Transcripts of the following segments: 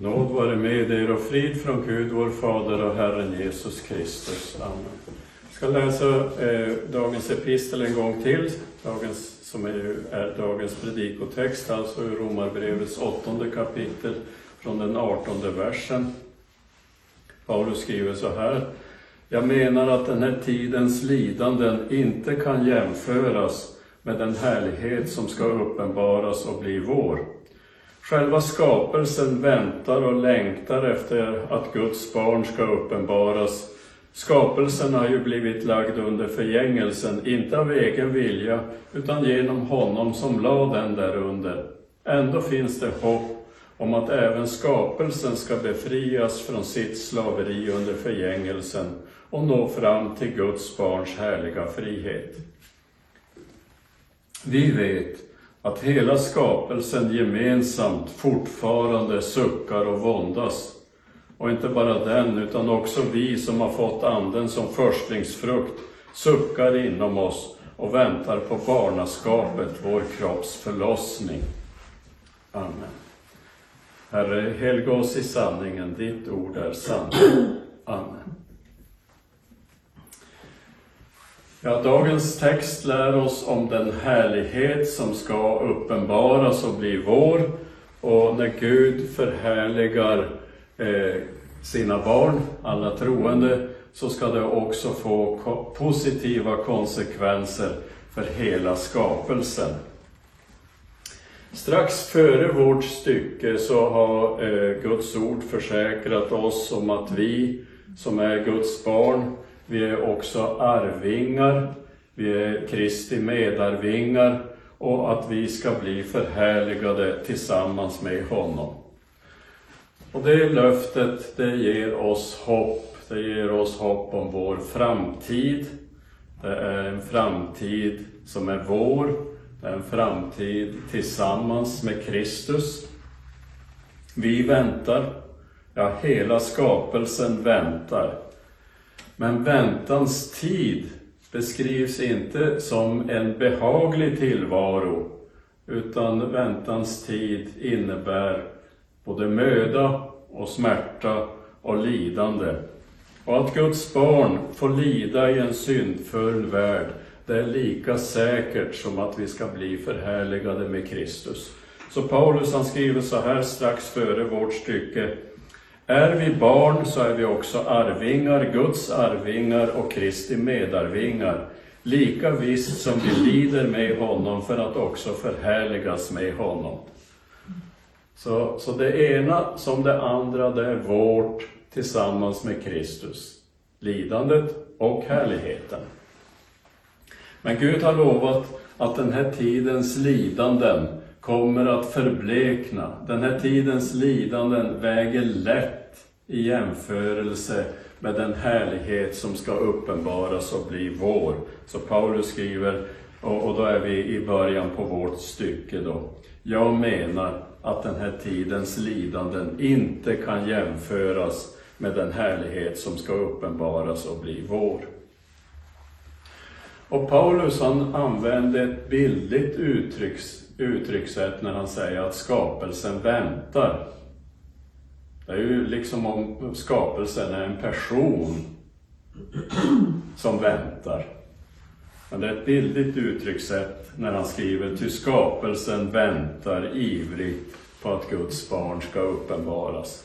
Nåd vare med er och frid från Gud, vår Fader och Herren Jesus Kristus. Amen. Jag ska läsa eh, dagens epistel en gång till, dagens, som är, är dagens predikotext, alltså ur Romarbrevets åttonde kapitel, från den artonde versen. Paulus skriver så här. Jag menar att den här tidens lidanden inte kan jämföras med den härlighet som ska uppenbaras och bli vår. Själva skapelsen väntar och längtar efter att Guds barn ska uppenbaras. Skapelsen har ju blivit lagd under förgängelsen, inte av egen vilja, utan genom honom som lade den därunder. Ändå finns det hopp om att även skapelsen ska befrias från sitt slaveri under förgängelsen och nå fram till Guds barns härliga frihet. Vi vet att hela skapelsen gemensamt fortfarande suckar och våndas. Och inte bara den, utan också vi som har fått Anden som förstlingsfrukt suckar inom oss och väntar på barnaskapet, vår kropps förlossning. Amen. Herre, helga oss i sanningen, ditt ord är sanning. Amen. Ja, dagens text lär oss om den härlighet som ska uppenbaras och bli vår. Och när Gud förhärligar eh, sina barn, alla troende, så ska det också få positiva konsekvenser för hela skapelsen. Strax före vårt stycke så har eh, Guds ord försäkrat oss om att vi som är Guds barn vi är också arvingar, vi är Kristi medarvingar och att vi ska bli förhärligade tillsammans med honom. Och det löftet, det ger oss hopp. Det ger oss hopp om vår framtid. Det är en framtid som är vår. Det är en framtid tillsammans med Kristus. Vi väntar. Ja, hela skapelsen väntar. Men väntans tid beskrivs inte som en behaglig tillvaro, utan väntans tid innebär både möda och smärta och lidande. Och att Guds barn får lida i en syndfull värld, det är lika säkert som att vi ska bli förhärligade med Kristus. Så Paulus han skriver så här strax före vårt stycke är vi barn så är vi också arvingar, Guds arvingar och Kristi medarvingar, lika visst som vi lider med honom för att också förhärligas med honom. Så, så det ena som det andra, det är vårt tillsammans med Kristus. Lidandet och härligheten. Men Gud har lovat att den här tidens lidanden kommer att förblekna. Den här tidens lidanden väger lätt i jämförelse med den härlighet som ska uppenbaras och bli vår. Så Paulus skriver, och, då är vi i början på vårt stycke då. Jag menar att den här tidens lidanden inte kan jämföras med den härlighet som ska uppenbaras och bli vår. Och Paulus han använde ett bildligt uttrycks, uttryckssätt när han säger att skapelsen väntar. Det är ju liksom om skapelsen är en person som väntar. Men det är ett bildligt uttryckssätt när han skriver ty skapelsen väntar ivrigt på att Guds barn ska uppenbaras.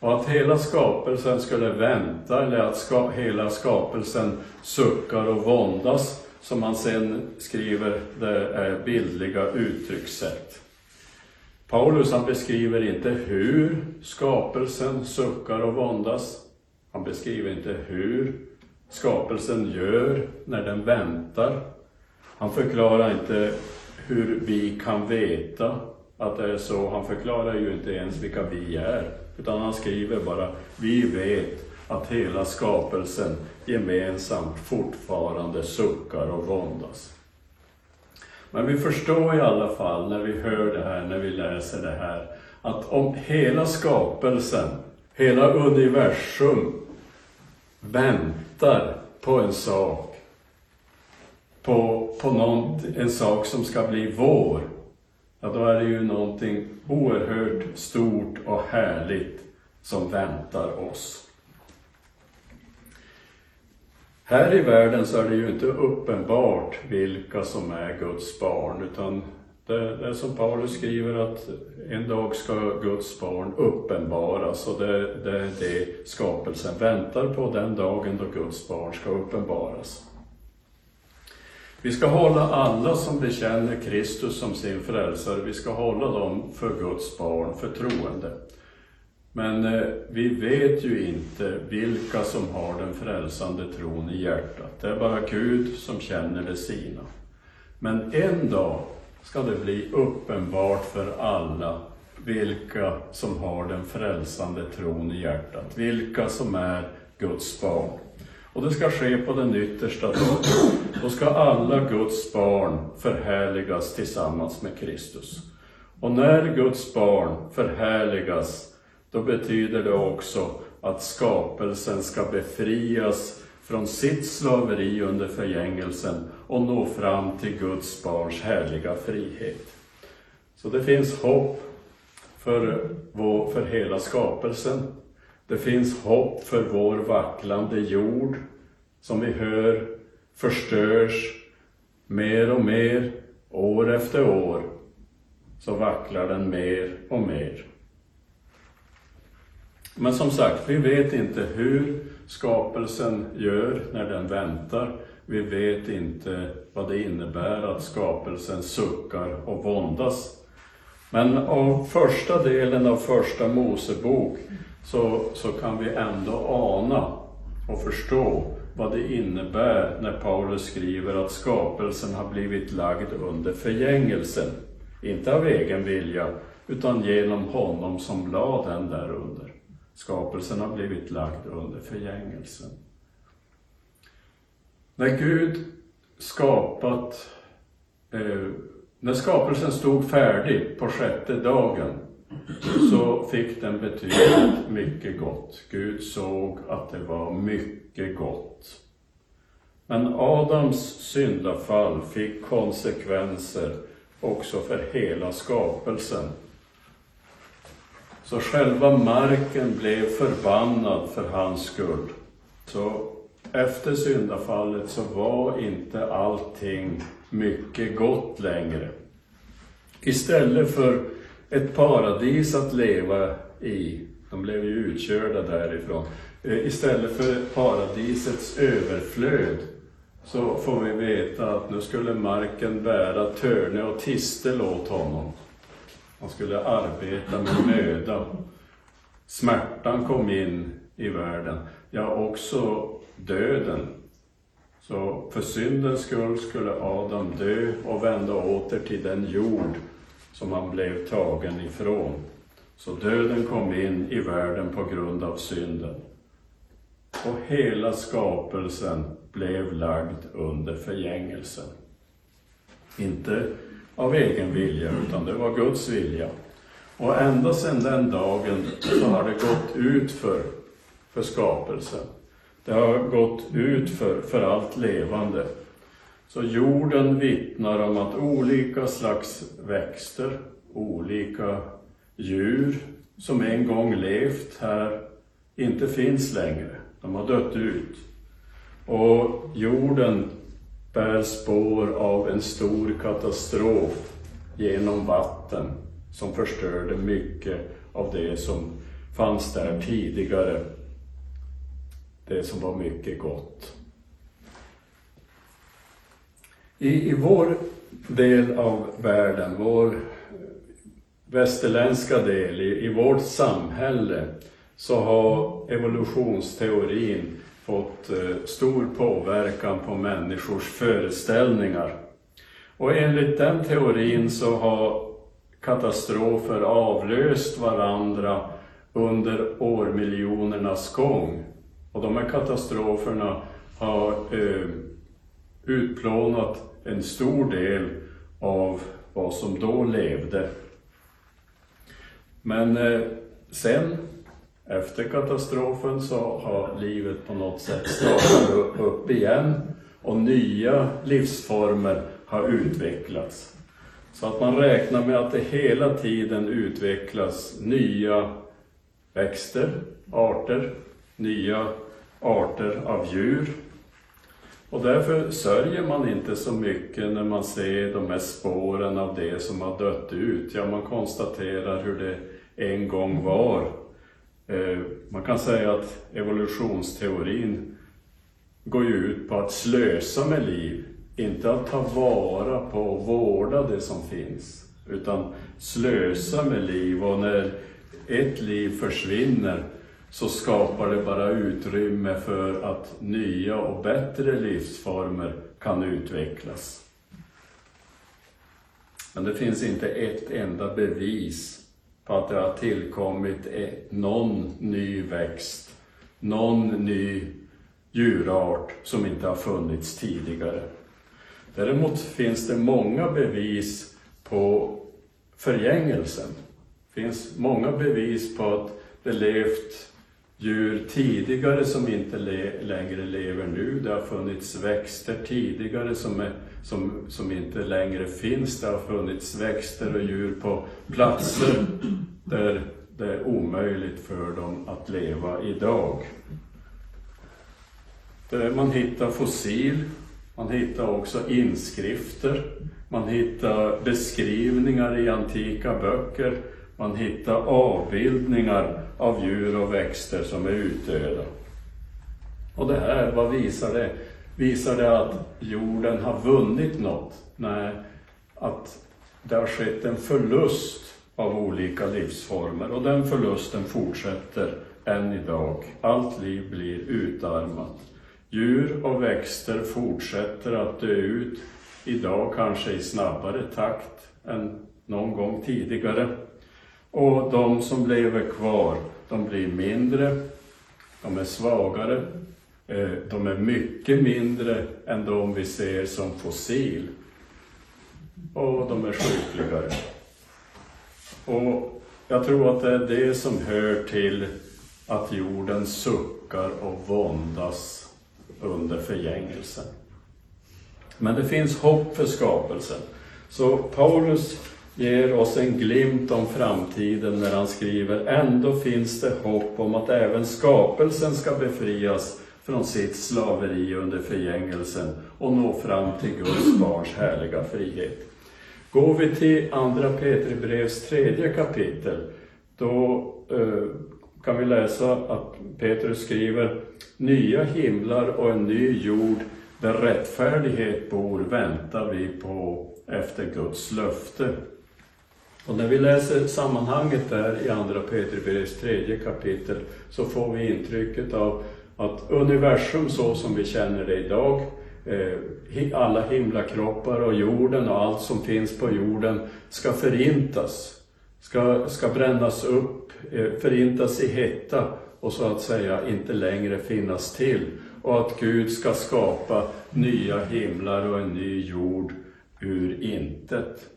Och att hela skapelsen skulle vänta, eller att ska, hela skapelsen suckar och våndas, som han sen skriver, det är bildliga uttryckssätt. Paulus han beskriver inte hur skapelsen suckar och våndas. Han beskriver inte hur skapelsen gör när den väntar. Han förklarar inte hur vi kan veta att det är så. Han förklarar ju inte ens vilka vi är. Utan han skriver bara, vi vet att hela skapelsen gemensamt fortfarande suckar och våndas. Men vi förstår i alla fall när vi hör det här, när vi läser det här, att om hela skapelsen, hela universum väntar på en sak, på, på någon, en sak som ska bli vår, ja då är det ju någonting oerhört stort och härligt som väntar oss. Här i världen så är det ju inte uppenbart vilka som är Guds barn, utan det, det är som Paulus skriver att en dag ska Guds barn uppenbaras och det, det är det skapelsen väntar på, den dagen då Guds barn ska uppenbaras. Vi ska hålla alla som bekänner Kristus som sin frälsare, vi ska hålla dem för Guds barn, för troende. Men eh, vi vet ju inte vilka som har den frälsande tron i hjärtat. Det är bara Gud som känner det sina. Men en dag ska det bli uppenbart för alla vilka som har den frälsande tron i hjärtat, vilka som är Guds barn. Och det ska ske på den yttersta dagen. Då ska alla Guds barn förhärligas tillsammans med Kristus. Och när Guds barn förhärligas, då betyder det också att skapelsen ska befrias från sitt slaveri under förgängelsen och nå fram till Guds barns härliga frihet. Så det finns hopp för, vår, för hela skapelsen. Det finns hopp för vår vacklande jord som vi hör förstörs mer och mer, år efter år, så vacklar den mer och mer. Men som sagt, vi vet inte hur skapelsen gör när den väntar. Vi vet inte vad det innebär att skapelsen suckar och våndas. Men av första delen av första Mosebok så, så kan vi ändå ana och förstå vad det innebär när Paulus skriver att skapelsen har blivit lagd under förgängelsen. Inte av egen vilja, utan genom honom som lade den där under. Skapelsen har blivit lagd under förgängelsen. När Gud skapat, eh, när skapelsen stod färdig på sjätte dagen, så fick den betydligt mycket gott. Gud såg att det var mycket gott. Men Adams syndafall fick konsekvenser också för hela skapelsen. Så själva marken blev förbannad för hans skull. Så efter syndafallet så var inte allting mycket gott längre. Istället för ett paradis att leva i, de blev ju utkörda därifrån, eh, istället för paradisets överflöd så får vi veta att nu skulle marken bära törne och tistel åt honom. Han skulle arbeta med möda. Smärtan kom in i världen, ja också döden. Så för syndens skull skulle Adam dö och vända åter till den jord som han blev tagen ifrån. Så döden kom in i världen på grund av synden. Och hela skapelsen blev lagd under förgängelsen. Inte av egen vilja, utan det var Guds vilja. Och ända sedan den dagen så har det gått ut för, för skapelsen. Det har gått ut för, för allt levande. Så jorden vittnar om att olika slags växter, olika djur som en gång levt här inte finns längre. De har dött ut. Och jorden bär spår av en stor katastrof genom vatten som förstörde mycket av det som fanns där tidigare. Det som var mycket gott. I, I vår del av världen, vår västerländska del, i, i vårt samhälle, så har evolutionsteorin fått eh, stor påverkan på människors föreställningar. Och enligt den teorin så har katastrofer avlöst varandra under årmiljonernas gång. Och de här katastroferna har eh, utplånat en stor del av vad som då levde. Men eh, sen, efter katastrofen, så har livet på något sätt startat upp igen och nya livsformer har utvecklats. Så att man räknar med att det hela tiden utvecklas nya växter, arter, nya arter av djur. Och därför sörjer man inte så mycket när man ser de här spåren av det som har dött ut. Ja, man konstaterar hur det en gång var. Eh, man kan säga att evolutionsteorin går ju ut på att slösa med liv, inte att ta vara på och vårda det som finns, utan slösa med liv och när ett liv försvinner så skapar det bara utrymme för att nya och bättre livsformer kan utvecklas. Men det finns inte ett enda bevis på att det har tillkommit någon ny växt, någon ny djurart som inte har funnits tidigare. Däremot finns det många bevis på förgängelsen. Det finns många bevis på att det levt djur tidigare som inte le längre lever nu. Det har funnits växter tidigare som, är, som, som inte längre finns. Det har funnits växter och djur på platser där det är omöjligt för dem att leva idag. Man hittar fossil, man hittar också inskrifter, man hittar beskrivningar i antika böcker, man hittar avbildningar av djur och växter som är utdöda. Och det här, vad visar det? Visar det att jorden har vunnit något? Nej, att det har skett en förlust av olika livsformer och den förlusten fortsätter än idag. Allt liv blir utarmat. Djur och växter fortsätter att dö ut, idag kanske i snabbare takt än någon gång tidigare. Och de som lever kvar, de blir mindre, de är svagare, Eh, de är mycket mindre än de vi ser som fossil. Och de är sjukligare. Och jag tror att det är det som hör till att jorden suckar och våndas under förgängelsen. Men det finns hopp för skapelsen. Så Paulus ger oss en glimt om framtiden när han skriver Ändå finns det hopp om att även skapelsen ska befrias från sitt slaveri under förgängelsen och nå fram till Guds barns härliga frihet. Går vi till Andra Petribrevs tredje kapitel, då eh, kan vi läsa att Petrus skriver Nya himlar och en ny jord där rättfärdighet bor väntar vi på efter Guds löfte. Och när vi läser sammanhanget där i Andra Petrus tredje kapitel så får vi intrycket av att universum så som vi känner det idag, eh, alla himlakroppar och jorden och allt som finns på jorden ska förintas, ska, ska brännas upp, eh, förintas i hetta och så att säga inte längre finnas till. Och att Gud ska skapa nya himlar och en ny jord ur intet.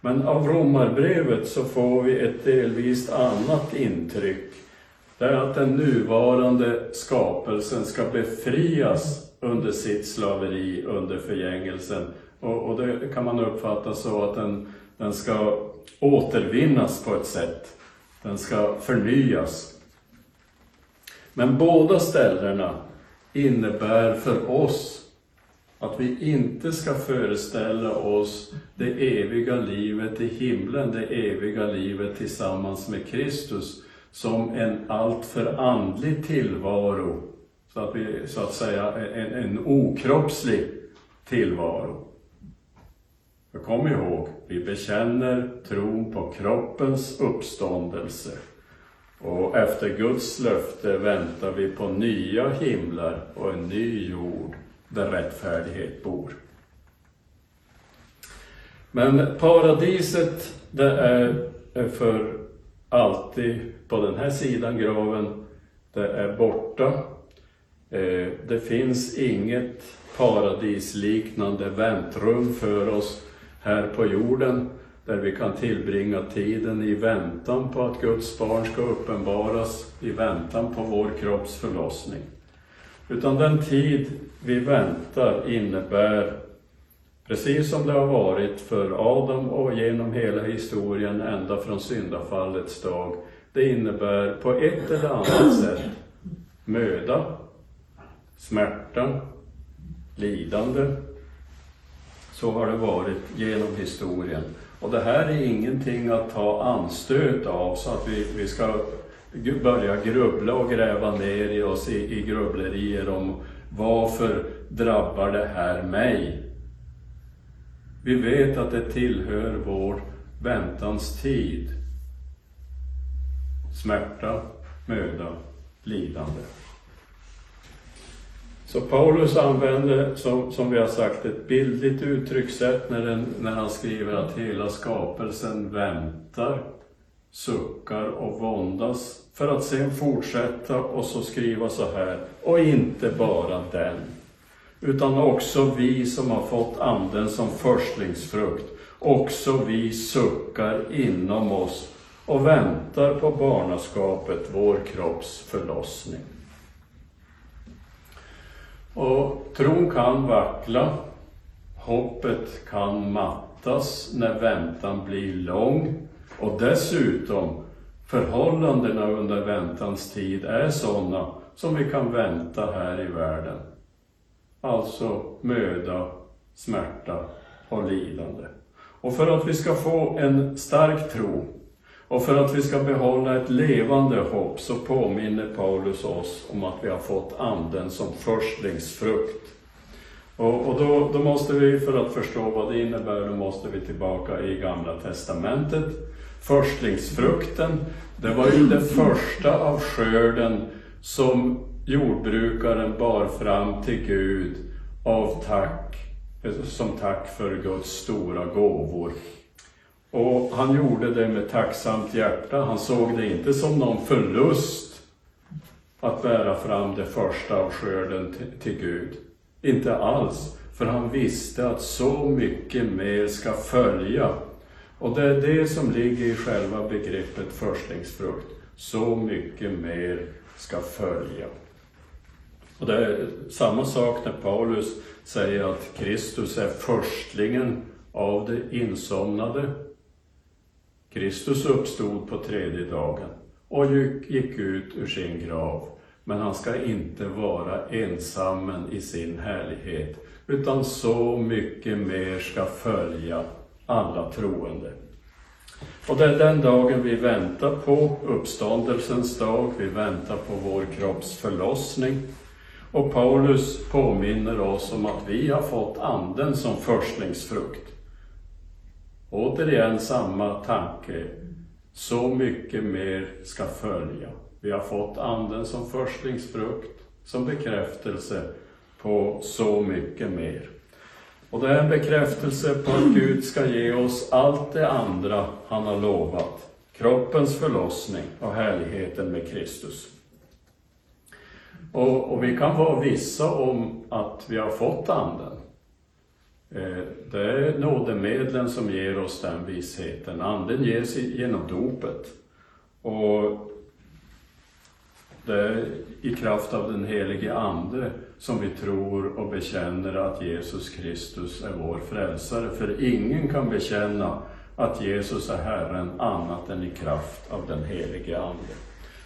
Men av Romarbrevet så får vi ett delvis annat intryck. Det är att den nuvarande skapelsen ska befrias under sitt slaveri, under förgängelsen. Och, och det kan man uppfatta så att den, den ska återvinnas på ett sätt. Den ska förnyas. Men båda ställena innebär för oss att vi inte ska föreställa oss det eviga livet i himlen, det eviga livet tillsammans med Kristus, som en alltför andlig tillvaro, så att, vi, så att säga en, en okroppslig tillvaro. För kom ihåg, vi bekänner tron på kroppens uppståndelse. Och efter Guds löfte väntar vi på nya himlar och en ny jord där rättfärdighet bor. Men paradiset, det är för alltid på den här sidan graven. Det är borta. Eh, det finns inget paradisliknande väntrum för oss här på jorden där vi kan tillbringa tiden i väntan på att Guds barn ska uppenbaras, i väntan på vår kropps förlossning. Utan den tid vi väntar innebär Precis som det har varit för Adam och genom hela historien ända från syndafallets dag. Det innebär på ett eller annat sätt möda, smärta, lidande. Så har det varit genom historien. Och det här är ingenting att ta anstöt av så att vi, vi ska börja grubbla och gräva ner i oss i, i grubblerier om varför drabbar det här mig? Vi vet att det tillhör vår väntans tid. Smärta, möda, lidande. Så Paulus använder, som, som vi har sagt, ett bildligt uttryckssätt när, den, när han skriver att hela skapelsen väntar, suckar och våndas, för att sen fortsätta och så skriva så här, och inte bara den, utan också vi som har fått Anden som förstlingsfrukt, också vi suckar inom oss och väntar på barnaskapet, vår kropps förlossning. Och tron kan vackla, hoppet kan mattas när väntan blir lång och dessutom förhållandena under väntans tid är sådana som vi kan vänta här i världen. Alltså möda, smärta och lidande. Och för att vi ska få en stark tro och för att vi ska behålla ett levande hopp så påminner Paulus oss om att vi har fått Anden som förstlingsfrukt. Och, och då, då, måste vi, för att förstå vad det innebär, då måste vi tillbaka i Gamla Testamentet. Förstlingsfrukten, det var ju det första av skörden som jordbrukaren bar fram till Gud av tack, som tack för Guds stora gåvor. Och han gjorde det med tacksamt hjärta. Han såg det inte som någon förlust att bära fram det första av skörden till Gud. Inte alls, för han visste att så mycket mer ska följa. Och det är det som ligger i själva begreppet förstlingsfrukt. Så mycket mer ska följa. Och det är samma sak när Paulus säger att Kristus är förstlingen av det insomnade Kristus uppstod på tredje dagen och gick ut ur sin grav. Men han ska inte vara ensammen i sin härlighet, utan så mycket mer ska följa alla troende. Och det är den dagen vi väntar på, uppståndelsens dag, vi väntar på vår kropps förlossning. Och Paulus påminner oss om att vi har fått Anden som förstlingsfrukt. Återigen samma tanke. Så mycket mer ska följa. Vi har fått Anden som förstlingsfrukt, som bekräftelse på så mycket mer. Och det är en bekräftelse på att Gud ska ge oss allt det andra han har lovat. Kroppens förlossning och härligheten med Kristus. Och, och vi kan vara vissa om att vi har fått Anden. Eh, det är nådemedlen som ger oss den vissheten. Anden ges genom dopet. Och det är i kraft av den helige Ande som vi tror och bekänner att Jesus Kristus är vår frälsare. För ingen kan bekänna att Jesus är Herren annat än i kraft av den helige Ande.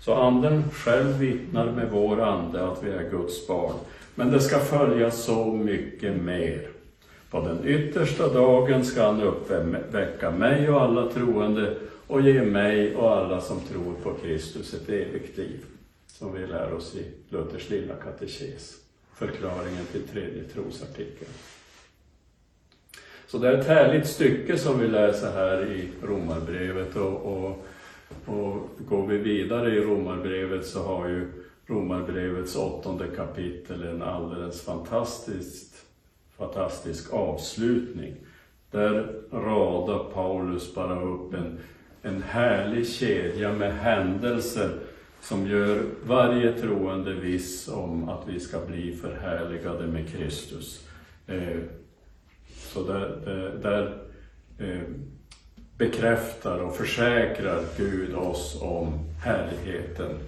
Så Anden själv vittnar med vår ande att vi är Guds barn. Men det ska följa så mycket mer. På den yttersta dagen ska han uppväcka mig och alla troende och ge mig och alla som tror på Kristus ett evigt liv. Som vi lär oss i Luthers lilla katekes, förklaringen till tredje trosartikeln. Så det är ett härligt stycke som vi läser här i Romarbrevet och, och, och går vi vidare i Romarbrevet så har ju Romarbrevets åttonde kapitel en alldeles fantastiskt fantastisk avslutning. Där radar Paulus bara upp en, en härlig kedja med händelser som gör varje troende viss om att vi ska bli förhärligade med Kristus. Eh, så där, där, där eh, bekräftar och försäkrar Gud oss om härligheten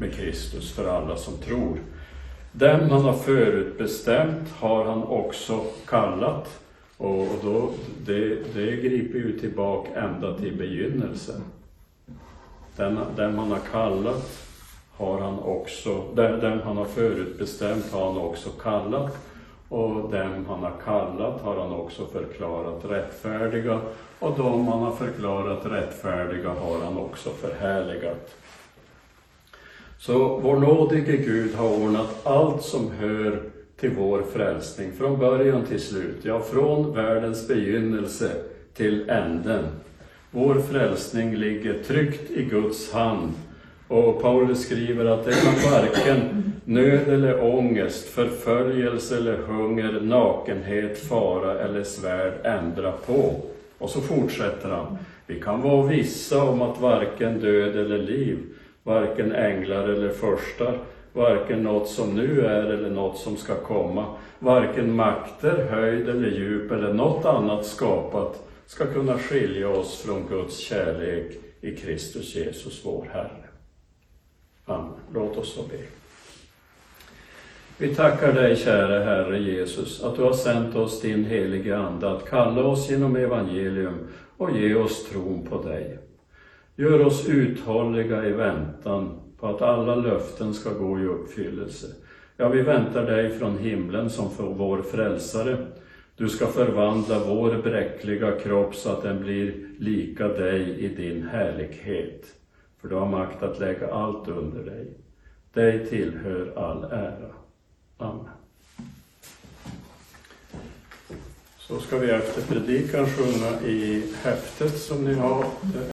med Kristus för alla som tror. Dem han har förutbestämt har han också kallat, Och, då, det, det griper ju tillbaka ända till begynnelsen. Den, den han har kallat har han också, den, den han har förutbestämt har han också kallat. Och dem han har kallat har han också förklarat rättfärdiga. Och de han har förklarat rättfärdiga har han också förhärligat. Så vår nådige Gud har ordnat allt som hör till vår frälsning, från början till slut, ja, från världens begynnelse till änden. Vår frälsning ligger tryggt i Guds hand och Paulus skriver att det kan varken nöd eller ångest, förföljelse eller hunger, nakenhet, fara eller svärd ändra på. Och så fortsätter han. Vi kan vara vissa om att varken död eller liv, varken änglar eller förstar, varken något som nu är eller något som ska komma, varken makter, höjd eller djup eller något annat skapat ska kunna skilja oss från Guds kärlek i Kristus Jesus vår Herre. Amen. Låt oss så be. Vi tackar dig, käre Herre Jesus, att du har sänt oss din helige Ande att kalla oss genom evangelium och ge oss tron på dig. Gör oss uthålliga i väntan på att alla löften ska gå i uppfyllelse. Ja, vi väntar dig från himlen som för vår frälsare. Du ska förvandla vår bräckliga kropp så att den blir lika dig i din härlighet. För du har makt att lägga allt under dig. Dig tillhör all ära. Amen. Så ska vi efter predikan sjunga i häftet som ni har